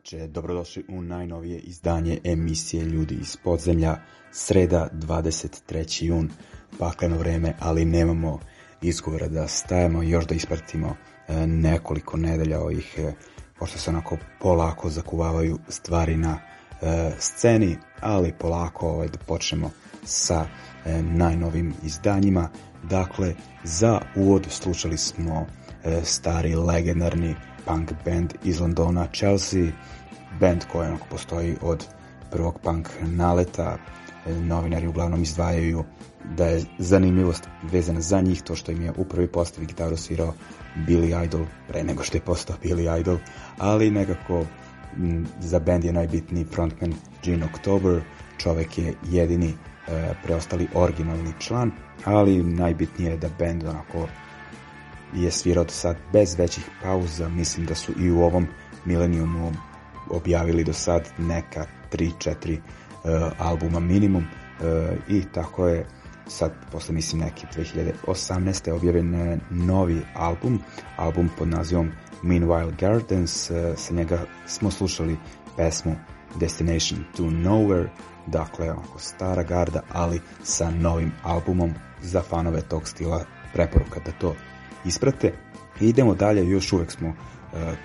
veče, dobrodošli u najnovije izdanje emisije Ljudi iz podzemlja, sreda 23. jun, pakleno vreme, ali nemamo izgovora da stajemo, još da ispratimo e, nekoliko nedelja ovih, e, pošto se onako polako zakuvavaju stvari na e, sceni, ali polako ovaj, da počnemo sa najnovim izdanjima. Dakle, za uvod slušali smo stari legendarni punk band iz Londona Chelsea, band koji onako postoji od prvog punk naleta. E, novinari uglavnom izdvajaju da je zanimljivost vezana za njih, to što im je u prvoj postavi gitaru svirao Billy Idol, pre nego što je postao Billy Idol, ali nekako za band je najbitniji frontman Gene October, čovek je jedini e, preostali originalni član, ali najbitnije je da band onako je svirao do sad bez većih pauza, mislim da su i u ovom milenijumu objavili do sad neka 3-4 uh, e, albuma minimum uh, i tako je sad posle mislim neki 2018. objavljen novi album, album pod nazivom Meanwhile Gardens, uh, sa njega smo slušali pesmu Destination to Nowhere, dakle onako stara garda, ali sa novim albumom za fanove tog stila preporuka da to isprate. idemo dalje, još uvek smo e,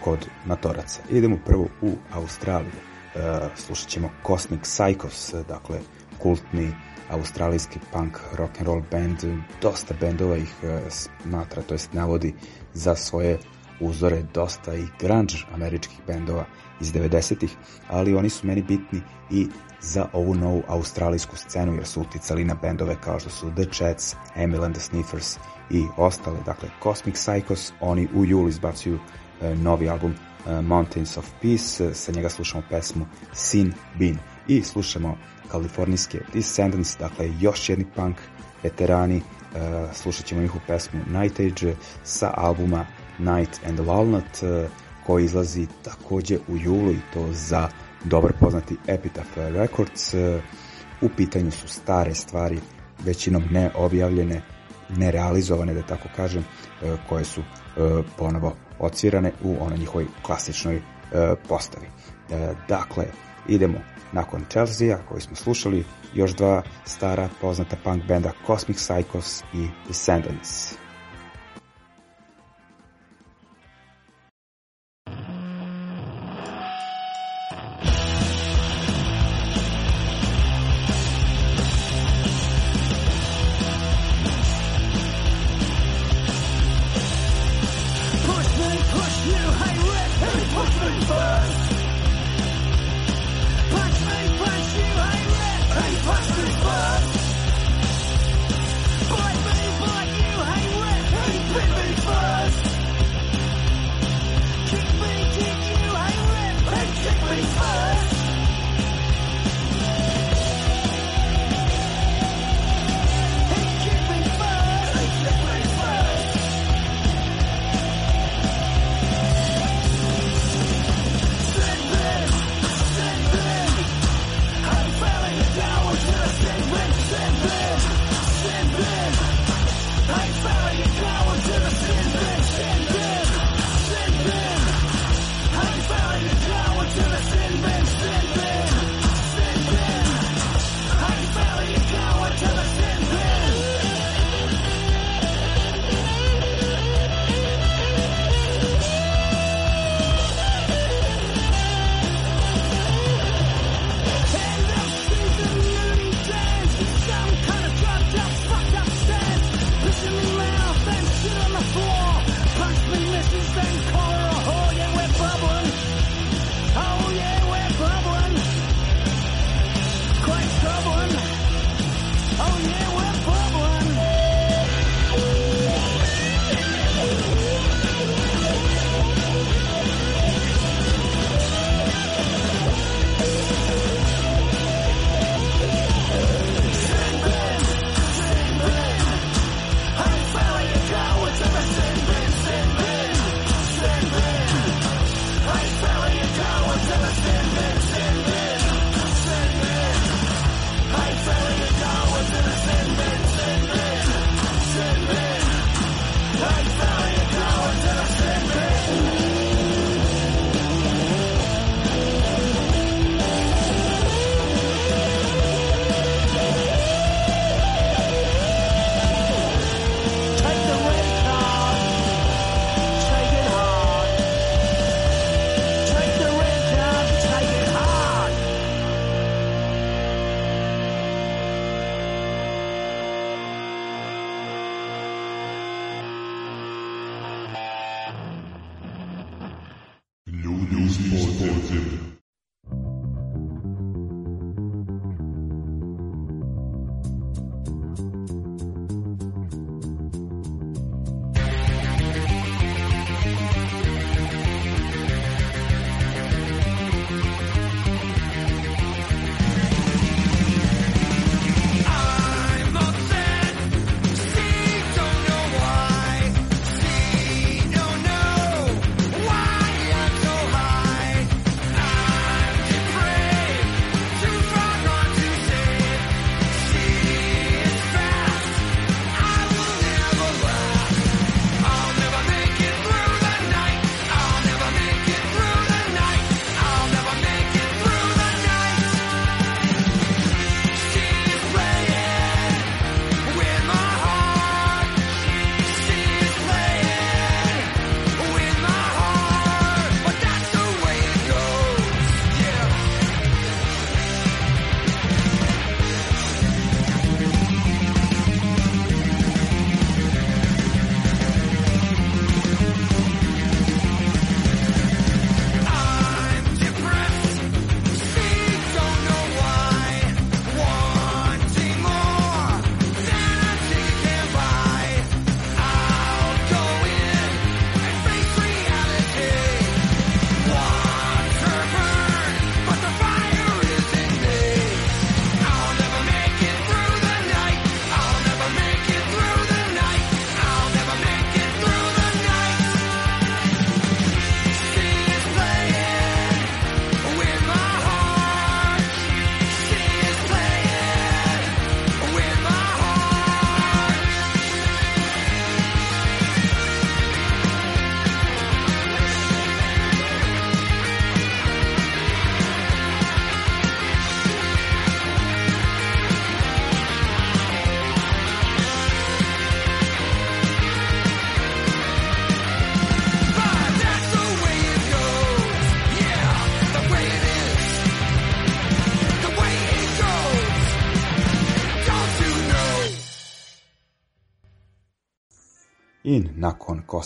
kod Matoraca. Idemo prvo u Australiju. E, slušat ćemo Cosmic Psychos, dakle kultni australijski punk rock and roll band. Dosta bendova ih e, smatra, to jest navodi za svoje uzore dosta i grunge američkih bendova iz 90-ih, ali oni su meni bitni i za ovu novu australijsku scenu jer su uticali na bendove kao što su The Chats, Emil and the Sniffers i ostale, dakle Cosmic Psychos, oni u julu izbacuju e, novi album e, Mountains of Peace, e, sa njega slušamo pesmu Sin Bin i slušamo kalifornijske Descendants, dakle još jedni punk veterani, e, slušat ćemo njihovu pesmu Nightage e, sa albuma Night and Walnut eh, koji izlazi takođe u julu i to za dobar poznati Epitaph Records. Eh, u pitanju su stare stvari, većinom neobjavljene, nerealizovane, da tako kažem, eh, koje su ponovo odsvirane u onoj njihovoj klasičnoj postavi. Dakle, idemo nakon chelsea koji smo slušali još dva stara poznata punk benda Cosmic Psychos i Descendants.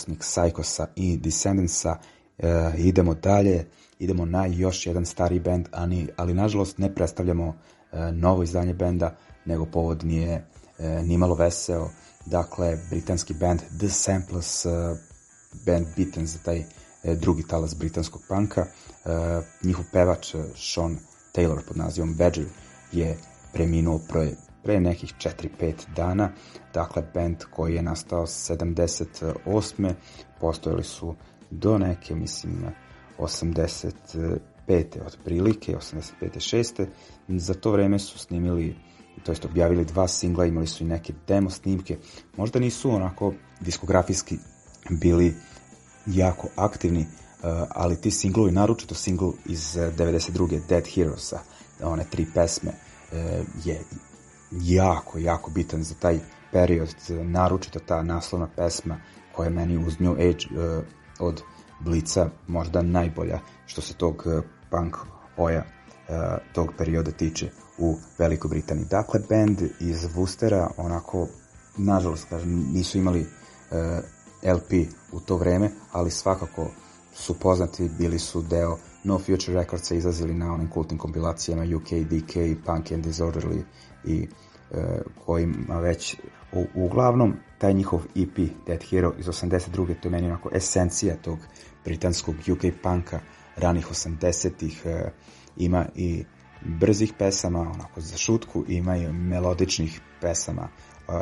Cosmic Psychosa i Descendantsa. E, idemo dalje, idemo na još jedan stari band, ali, ali nažalost ne predstavljamo e, novo izdanje benda, nego povod nije e, eh, nimalo veseo. Dakle, britanski band The Samples, e, band bitan za taj e, drugi talas britanskog panka. E, njihov pevač Sean Taylor pod nazivom Badger je preminuo pre pre nekih 4-5 dana. Dakle, band koji je nastao 78. postojali su do neke, mislim, 85. otprilike, 85. 6. Za to vreme su snimili to jest objavili dva singla, imali su i neke demo snimke. Možda nisu onako diskografijski bili jako aktivni, eh, ali ti singlovi, naročito singl iz 92. Eh, Dead Heroes-a, one tri pesme, eh, je jako, jako bitan za taj period, naročito ta naslovna pesma koja je meni uz New Age uh, od Blica možda najbolja što se tog uh, punk oja uh, e, tog perioda tiče u Velikoj Britaniji. Dakle, band iz Woostera, onako, nažalost, kažem, nisu imali uh, LP u to vreme, ali svakako su poznati, bili su deo No Future Recordsa, izlazili na onim kultnim kompilacijama UK, DK, Punk and Disorderly i e, kojima već u, uglavnom taj njihov EP Dead Hero iz 82. to je meni onako esencija tog britanskog UK punka ranih 80-ih e, ima i brzih pesama onako za šutku ima i melodičnih pesama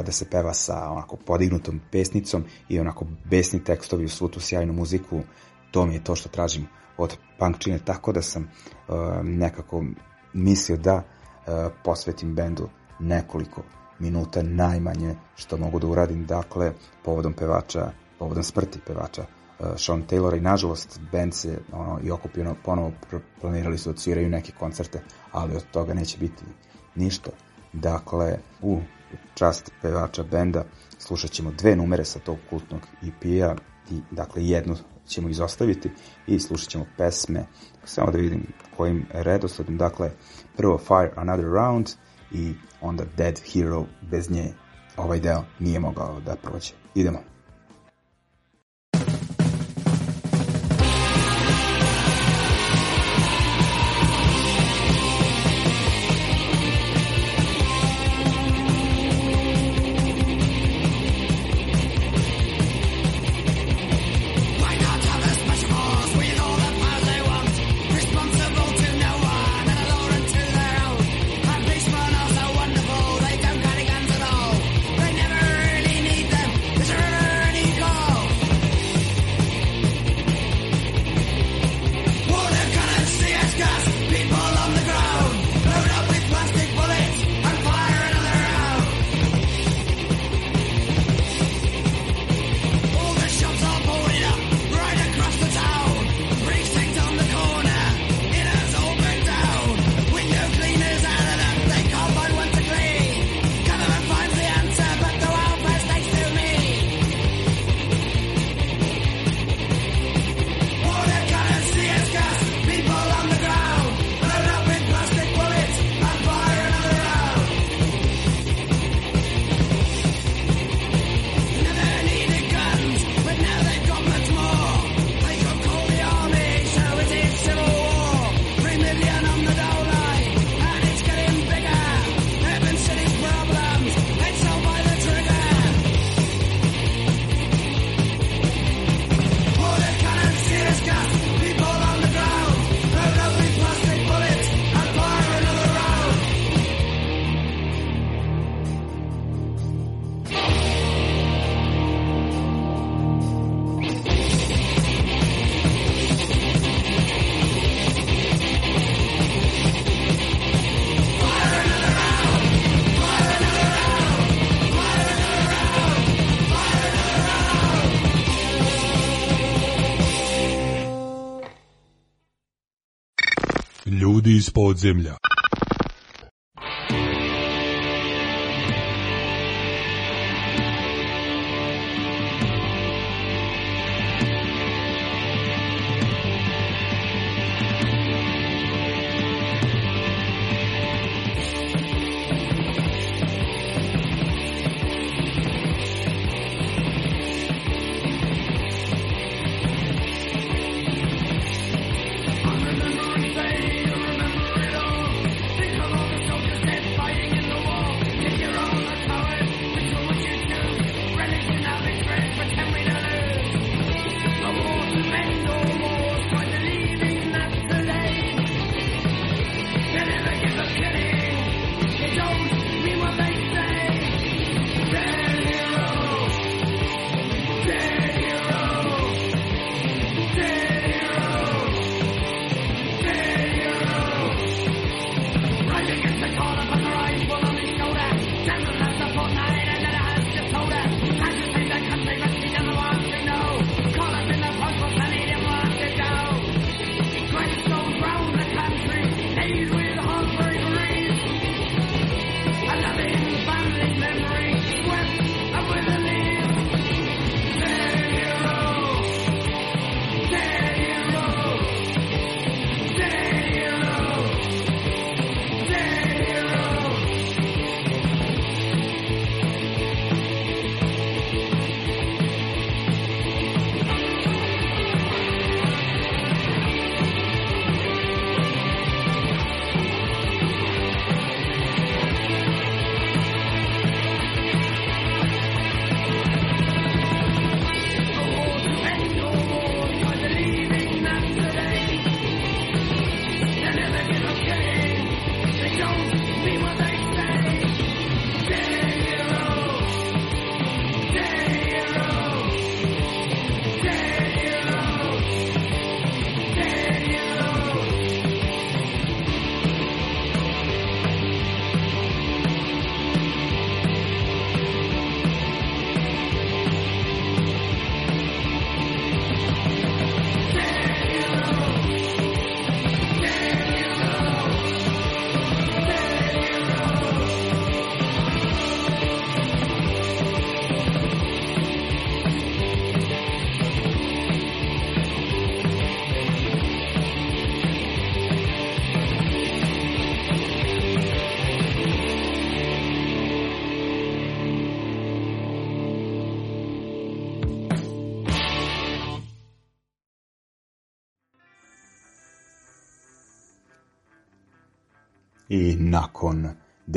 e, da se peva sa onako podignutom pesnicom i onako besni tekstovi u svu sjajnu muziku to mi je to što tražim od punk čine tako da sam e, nekako mislio da E, posvetim bendu nekoliko minuta najmanje što mogu da uradim, dakle, povodom pevača, povodom smrti pevača e, Sean Taylora i nažalost band se ono, i okupio ponovo planirali su da odsviraju neke koncerte, ali od toga neće biti ništa. Dakle, u čast pevača benda slušat ćemo dve numere sa tog kultnog EP-a, dakle jednu ćemo izostaviti i slušat ćemo pesme, samo da vidim kojim redosledom, dakle, prvo Fire Another Round i onda Dead Hero bez nje. Ovaj deo nije mogao da prođe. Idemo. земля.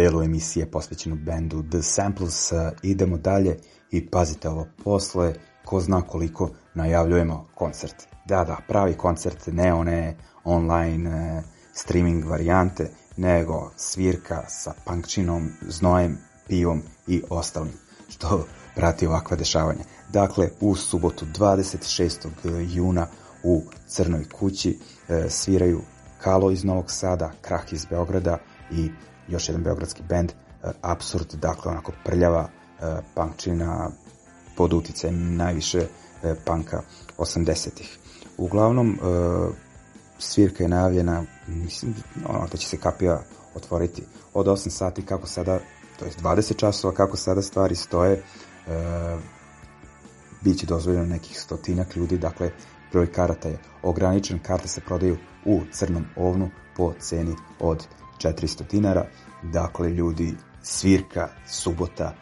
delu emisije posvećenu bendu The Samples. Idemo dalje i pazite ovo posle, ko zna koliko najavljujemo koncert. Da, da, pravi koncert, ne one online e, streaming varijante, nego svirka sa pankčinom, znojem, pivom i ostalim, što prati ovakva dešavanja. Dakle, u subotu 26. juna u Crnoj kući e, sviraju Kalo iz Novog Sada, Krah iz Beograda i još jedan beogradski bend, e, Absurd, dakle onako prljava e, punkčina pod uticajem najviše e, panka 80-ih. Uglavnom, svirka je najavljena, mislim, ono da će se kapija otvoriti od 8 sati kako sada, to je 20 časova kako sada stvari stoje, bit će dozvoljeno nekih stotinak ljudi, dakle broj karata je ograničen, karte se prodaju u crnom ovnu po ceni od 400 dinara. Dakle, ljudi, svirka, subota,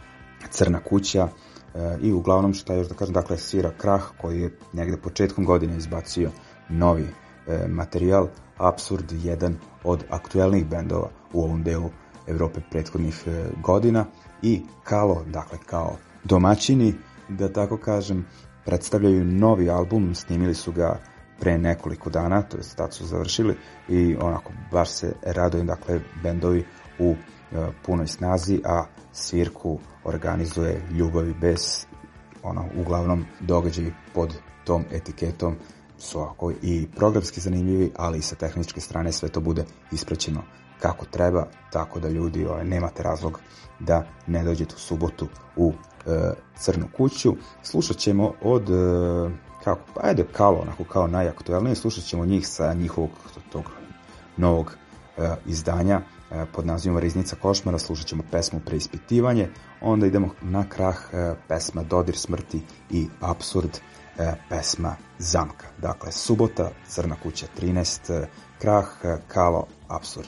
crna kuća e, i uglavnom šta još da kažem, dakle, svira krah koji je negde početkom godine izbacio novi e, materijal, Absurd jedan od aktuelnih bendova u ovom delu Evrope prethodnih e, godina i Kalo, dakle kao domaćini, da tako kažem, predstavljaju novi album, snimili su ga pre nekoliko dana, to je tad su završili i onako baš se radujem, dakle bendovi u e, punoj snazi, a svirku organizuje Ljubav bez, ono, uglavnom događaj pod tom etiketom su ovako i programski zanimljivi, ali i sa tehničke strane sve to bude ispraćeno kako treba, tako da ljudi ovaj, nemate razlog da ne dođete u subotu u e, Crnu kuću. Slušat ćemo od e, kako, pa ajde kalo, onako kao najaktuelnije, slušat ćemo njih sa njihovog tog novog e, izdanja e, pod nazivom Riznica košmara, slušat ćemo pesmu Preispitivanje, onda idemo na krah e, pesma Dodir smrti i Absurd e, pesma Zamka. Dakle, subota, Crna kuća 13, e, krah, e, kalo, Absurd.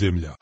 земля.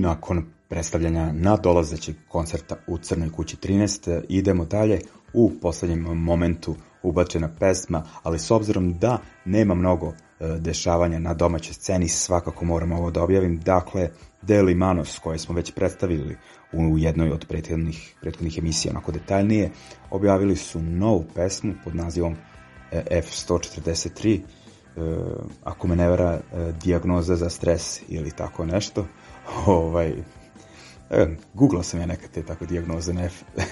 nakon predstavljanja nadolazećeg koncerta u Crnoj kući 13 idemo dalje u poslednjem momentu ubačena pesma, ali s obzirom da nema mnogo e, dešavanja na domaćoj sceni, svakako moram ovo da objavim. Dakle, Deli Manos, koje smo već predstavili u jednoj od prethodnih, prethodnih emisija, onako detaljnije, objavili su novu pesmu pod nazivom e, F143, e, ako me ne vera, diagnoza za stres ili tako nešto ovaj, e, googlao sam ja nekad te tako dijagnoze, ne,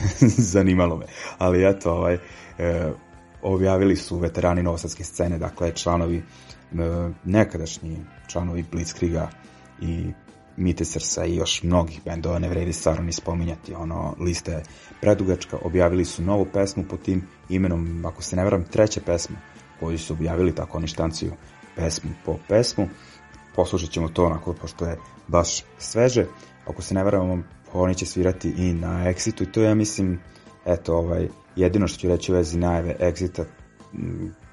zanimalo me. Ali eto, ovaj, e, objavili su veterani novosadske scene, dakle članovi, e, nekadašnji članovi Blitzkriga i Mitesrsa i još mnogih bendova, ne vredi stvarno ni spominjati, ono, lista je predugačka, objavili su novu pesmu pod tim imenom, ako se ne varam, treća pesma koju su objavili, tako oni štancuju pesmu po pesmu. Uh, poslušat ćemo to onako, pošto je baš sveže. Ako se ne varamo, oni će svirati i na Exitu i to ja mislim, eto, ovaj, jedino što ću reći u vezi najave Exita,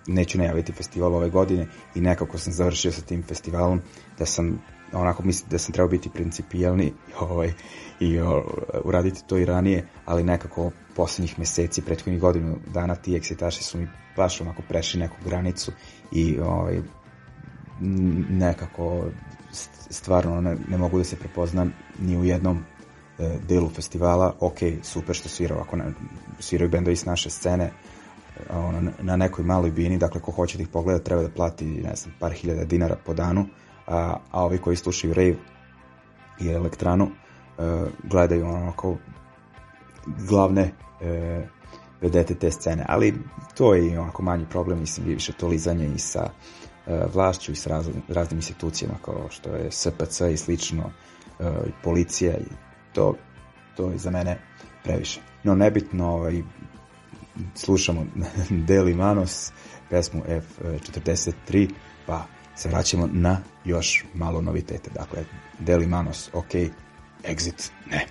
neću najaviti festival ove godine i nekako sam završio sa tim festivalom da sam onako mislim da sam trebao biti principijelni ovaj, i o, uraditi to i ranije, ali nekako poslednjih meseci, prethodnih godinu dana ti eksitaši su mi baš onako prešli neku granicu i ovaj, nekako stvarno ne, ne mogu da se prepoznam ni u jednom e, delu festivala, ok, super što svira ovako, na, sviraju bendovi s naše scene, e, ono, na nekoj maloj bini, dakle ko hoće da ih pogleda treba da plati, ne znam, par hiljada dinara po danu, a, a ovi koji slušaju rave i elektranu e, gledaju ono kao glavne e, vedete te scene, ali to je onako manji problem, mislim, više to lizanje i sa uh, Eh, vlašću i s raznim, raznim institucijama kao što je SPC i slično, eh, i policija i to, to je za mene previše. No nebitno, ovaj, slušamo Deli Manos, pesmu F43, pa se vraćamo na još malo novitete. Dakle, Deli Manos, ok, exit, ne.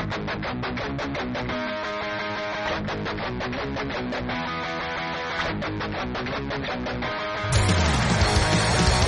Thank you. Thank you.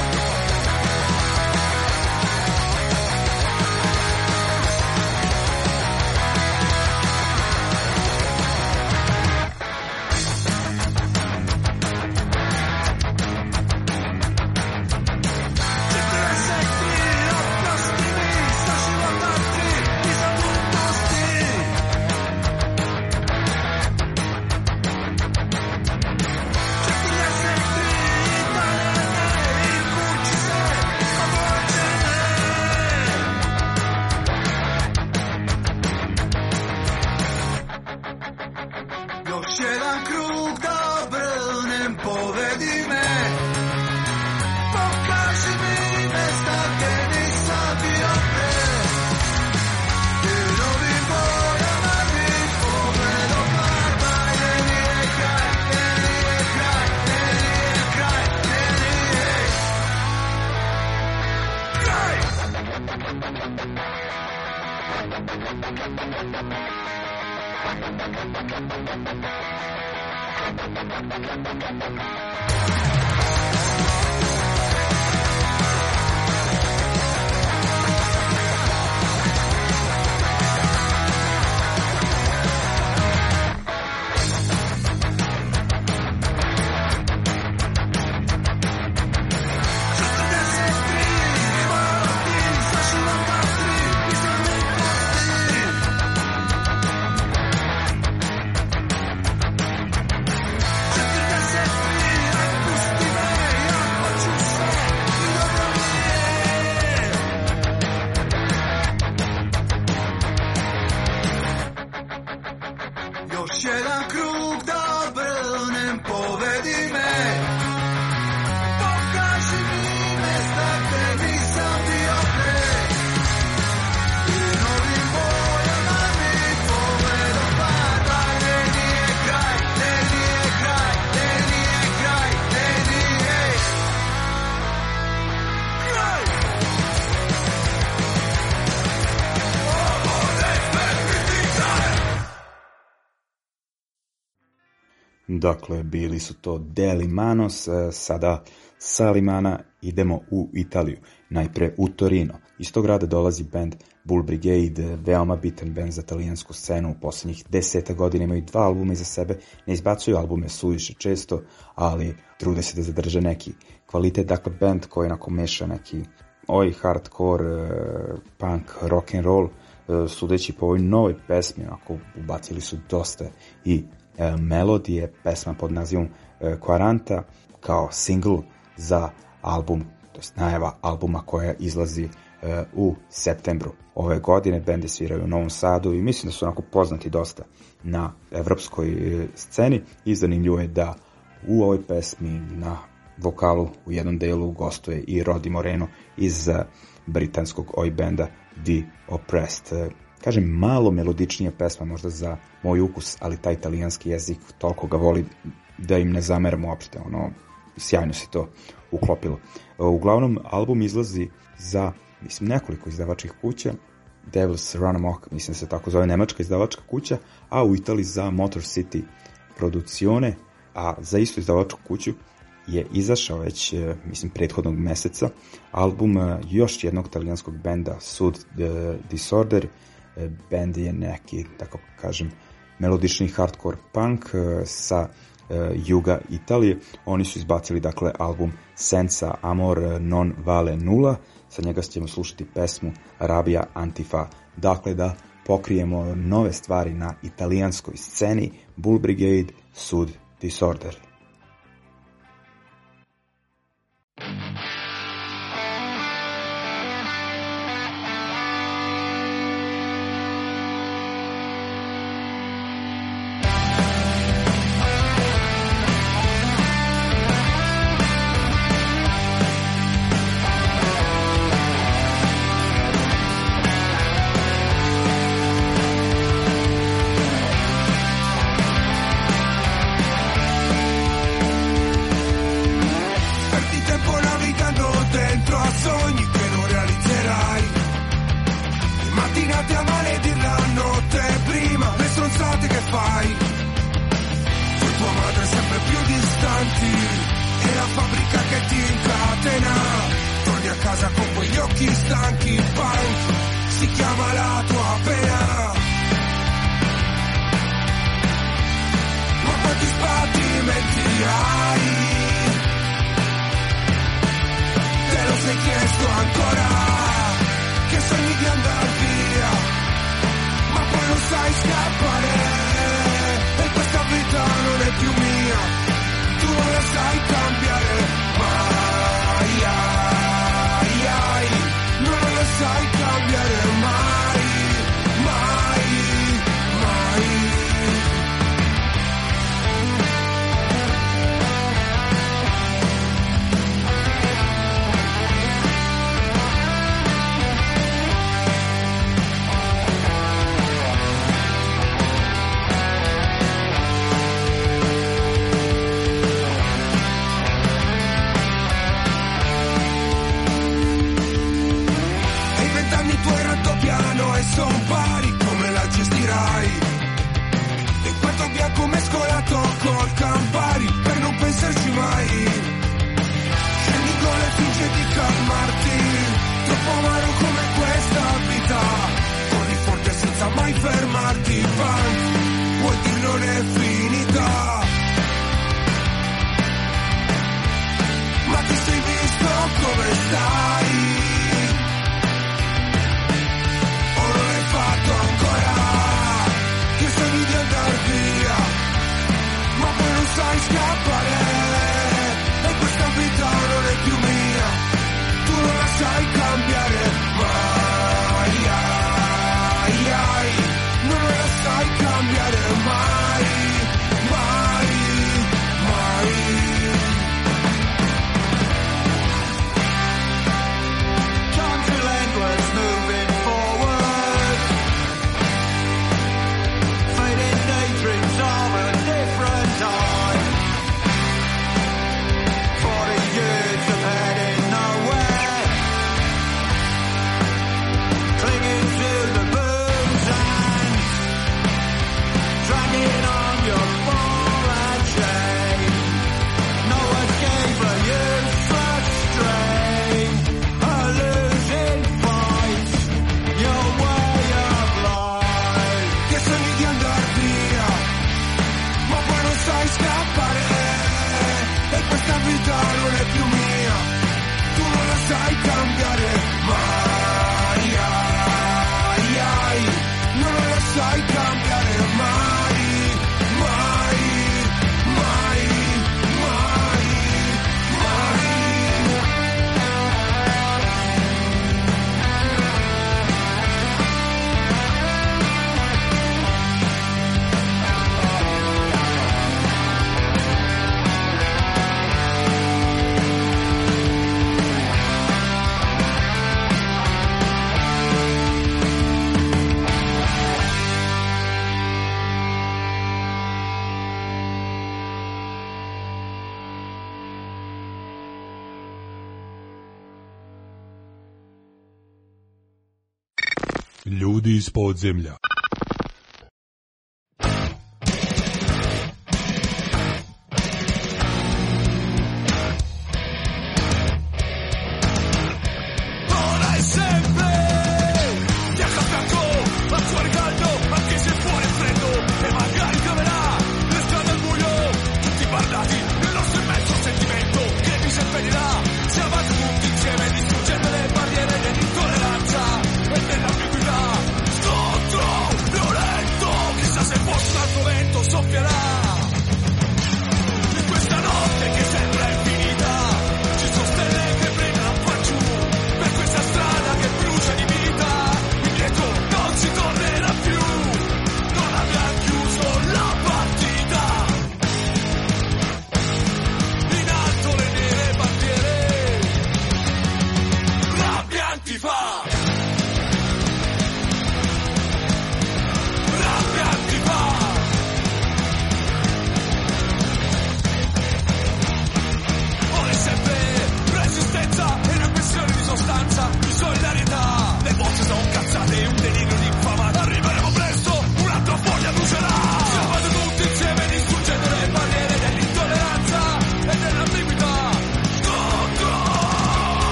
Dakle, bili su to Delimanos, e, sada Salimana, idemo u Italiju, najpre u Torino. Iz tog grada dolazi band Bull Brigade, veoma bitan band za italijansku scenu u poslednjih deseta godina, imaju dva albuma iza sebe, ne izbacuju albume suviše često, ali trude se da zadrže neki kvalitet, dakle band koji onako meša neki oj hardcore, e, punk, rock and roll, e, sudeći po ovoj novoj pesmi, onako ubacili su dosta i E, melodije, pesma pod nazivom e, Quaranta kao single za album, to je najava albuma koja izlazi e, u septembru ove godine. Bende sviraju u Novom Sadu i mislim da su onako poznati dosta na evropskoj sceni i zanimljivo je da u ovoj pesmi na vokalu u jednom delu gostuje i Rodi Moreno iz britanskog oj benda The Oppressed kažem, malo melodičnija pesma možda za moj ukus, ali taj italijanski jezik toliko ga voli da im ne zameram uopšte, ono, sjajno se to uklopilo. Uglavnom, album izlazi za, mislim, nekoliko izdavačkih kuća, Devil's Run Amok, mislim da se tako zove nemačka izdavačka kuća, a u Italiji za Motor City produzione, a za istu izdavačku kuću je izašao već, e, mislim, prethodnog meseca album e, još jednog italijanskog benda Sud e, Disorder E, bend je neki, tako kažem, melodični hardcore punk e, sa e, juga Italije. Oni su izbacili dakle album Senza Amor Non Vale Nula, sa njega ćemo slušati pesmu Arabija Antifa. Dakle, da pokrijemo nove stvari na italijanskoj sceni, Bull Brigade, Sud Disorder.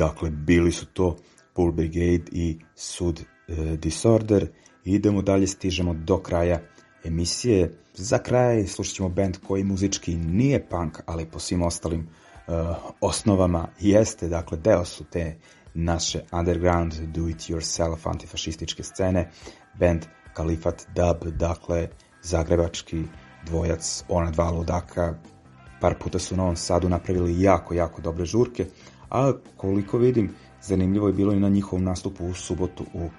Dakle, bili su to Pull Brigade i Sud e, Disorder. Idemo dalje, stižemo do kraja emisije. Za kraj slušat ćemo band koji muzički nije punk, ali po svim ostalim uh, osnovama jeste, dakle, deo su te naše underground do-it-yourself antifašističke scene, band Kalifat Dub, dakle, zagrebački dvojac, ona dva ludaka, par puta su u Novom Sadu napravili jako, jako dobre žurke, a koliko vidim, zanimljivo je bilo i na njihovom nastupu u subotu u e,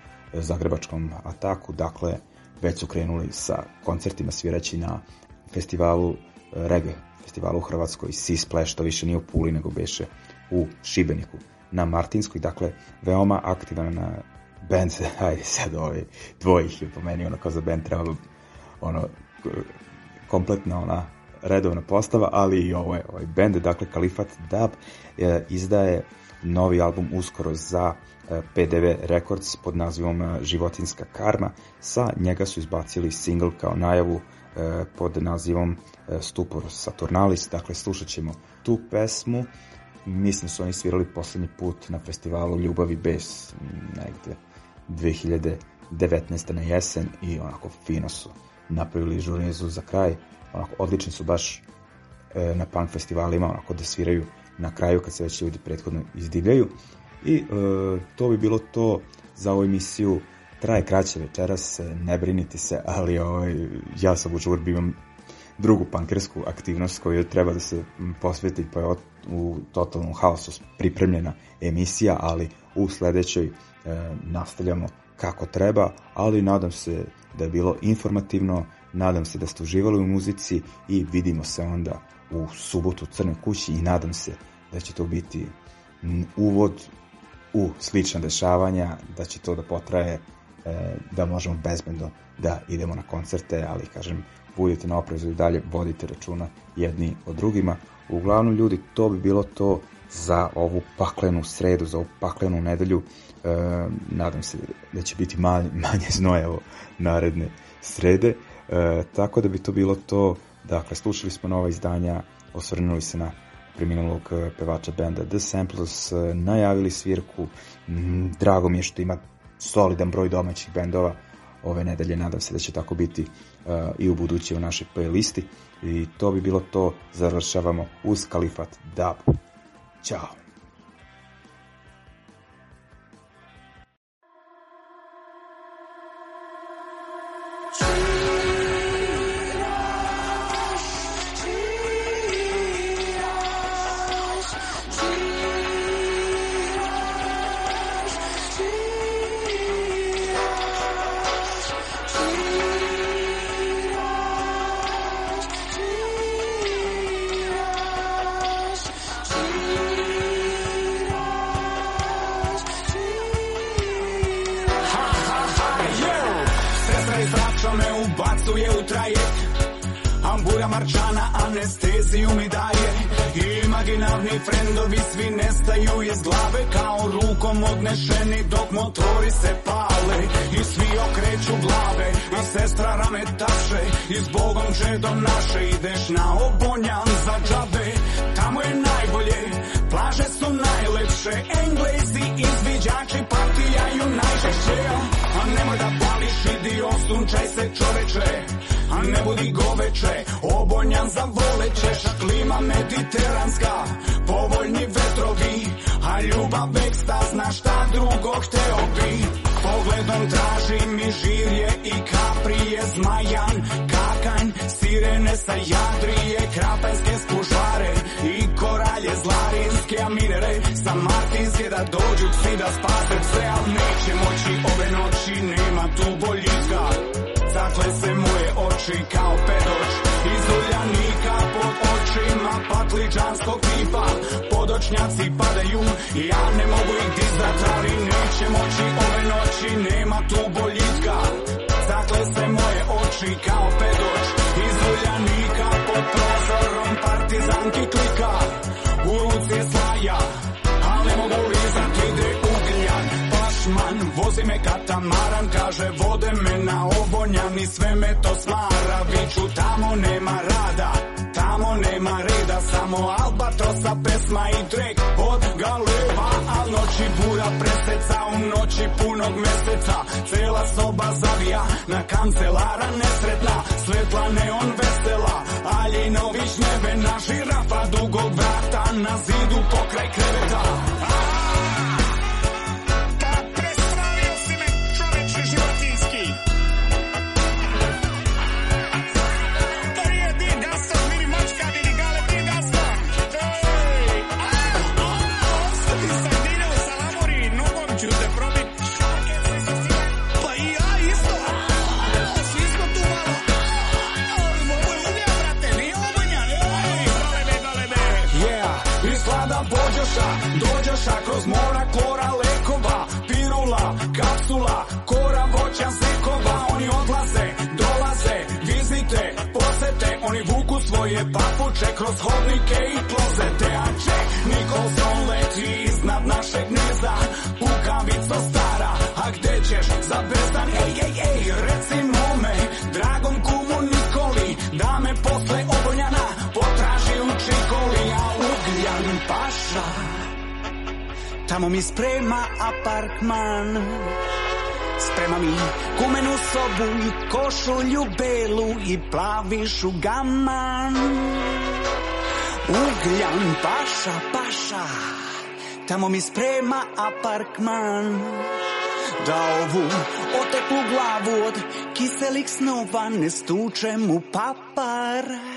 Zagrebačkom ataku, dakle već su krenuli sa koncertima sviraći na festivalu e, Reggae, festivalu u Hrvatskoj, Si Splash, to više nije u Puli nego beše u Šibeniku na Martinskoj, dakle veoma aktivan na e, band, ajde sad ovaj, dvojih je po meni, ono kao za band treba ono, kompletna ona redovna postava, ali i ovo je ovaj bend, dakle Kalifat Dub e, izdaje novi album uskoro za e, PDV Records pod nazivom e, Životinska karma. Sa njega su izbacili singl kao najavu pod nazivom Stupor Saturnalis, dakle slušat ćemo tu pesmu. Mislim da su oni svirali poslednji put na festivalu Ljubavi bez negde 2019. na jesen i onako fino su napravili žurnizu za kraj onako, odlični su baš e, na punk festivalima, onako da sviraju na kraju kad se već ljudi prethodno izdivljaju. I e, to bi bilo to za ovu emisiju. Traje kraće večeras, ne brinite se, ali ovaj, ja sam u žurbi, imam drugu pankersku aktivnost koju treba da se posveti, pa je u totalnom haosu pripremljena emisija, ali u sledećoj e, nastavljamo kako treba, ali nadam se da je bilo informativno, Nadam se da ste uživali u muzici i vidimo se onda u subotu u Crnoj kući i nadam se da će to biti uvod u slična dešavanja, da će to da potraje, e, da možemo bezbedno da idemo na koncerte, ali kažem, budite na oprezu i dalje, vodite računa jedni o drugima. Uglavnom, ljudi, to bi bilo to za ovu paklenu sredu, za ovu paklenu nedelju. E, nadam se da će biti manje, manje znojavo naredne srede. E, tako da bi to bilo to, dakle, slušali smo nova izdanja, osvrnuli se na preminulog e, pevača benda The Samples, e, najavili svirku, drago mi je što ima solidan broj domaćih bendova ove nedelje, nadam se da će tako biti e, i u budući u našoj playlisti i to bi bilo to, završavamo uz Kalifat Dub. Ćao! Šidi osunčaj se čoveče, a ne budi goveče, obonjan za volećeš, klima mediteranska, povoljni vetrovi, a ljubav ekstazna šta drugo hteo bi. Pogledom traži i žirje i kaprije zmajan, kakan Pirene sa Jadrije, Krapanjske spužare i koralje zlarinske, a minere sa Martinske da dođu svi da spase sve, al neće moći ove noći, nema tu boljitka. Zakle se moje oči kao pedoč iz uljanika pod očima patličanskog tipa podočnjaci padaju ja ne mogu ih dizat ali neće moći ove noći nema tu boljitka Dakle se moje oči kao pedoč uljanika Pod prozorom partizanki klika U ruci slaja Ali mogu lizat ide ugljan Pašman vozi me katamaran Kaže vode me na obonjan I sve me to smara Viću tamo nema rada Tamo nema reda, samo albatrosa, pesma i drek od galeba Al noći bura preseca, u noći punog meseca Cela soba zavija, na kancelara nesretna Svetla neon vesela, Aljinović nebe Na žirafa dugog vrata, na zidu pokraj kreveta košulju belu i plavišu gaman. Ugljan paša, paša, tamo mi sprema aparkman. Da ovu oteku glavu od kiselih snova ne stuče mu papar. Papar.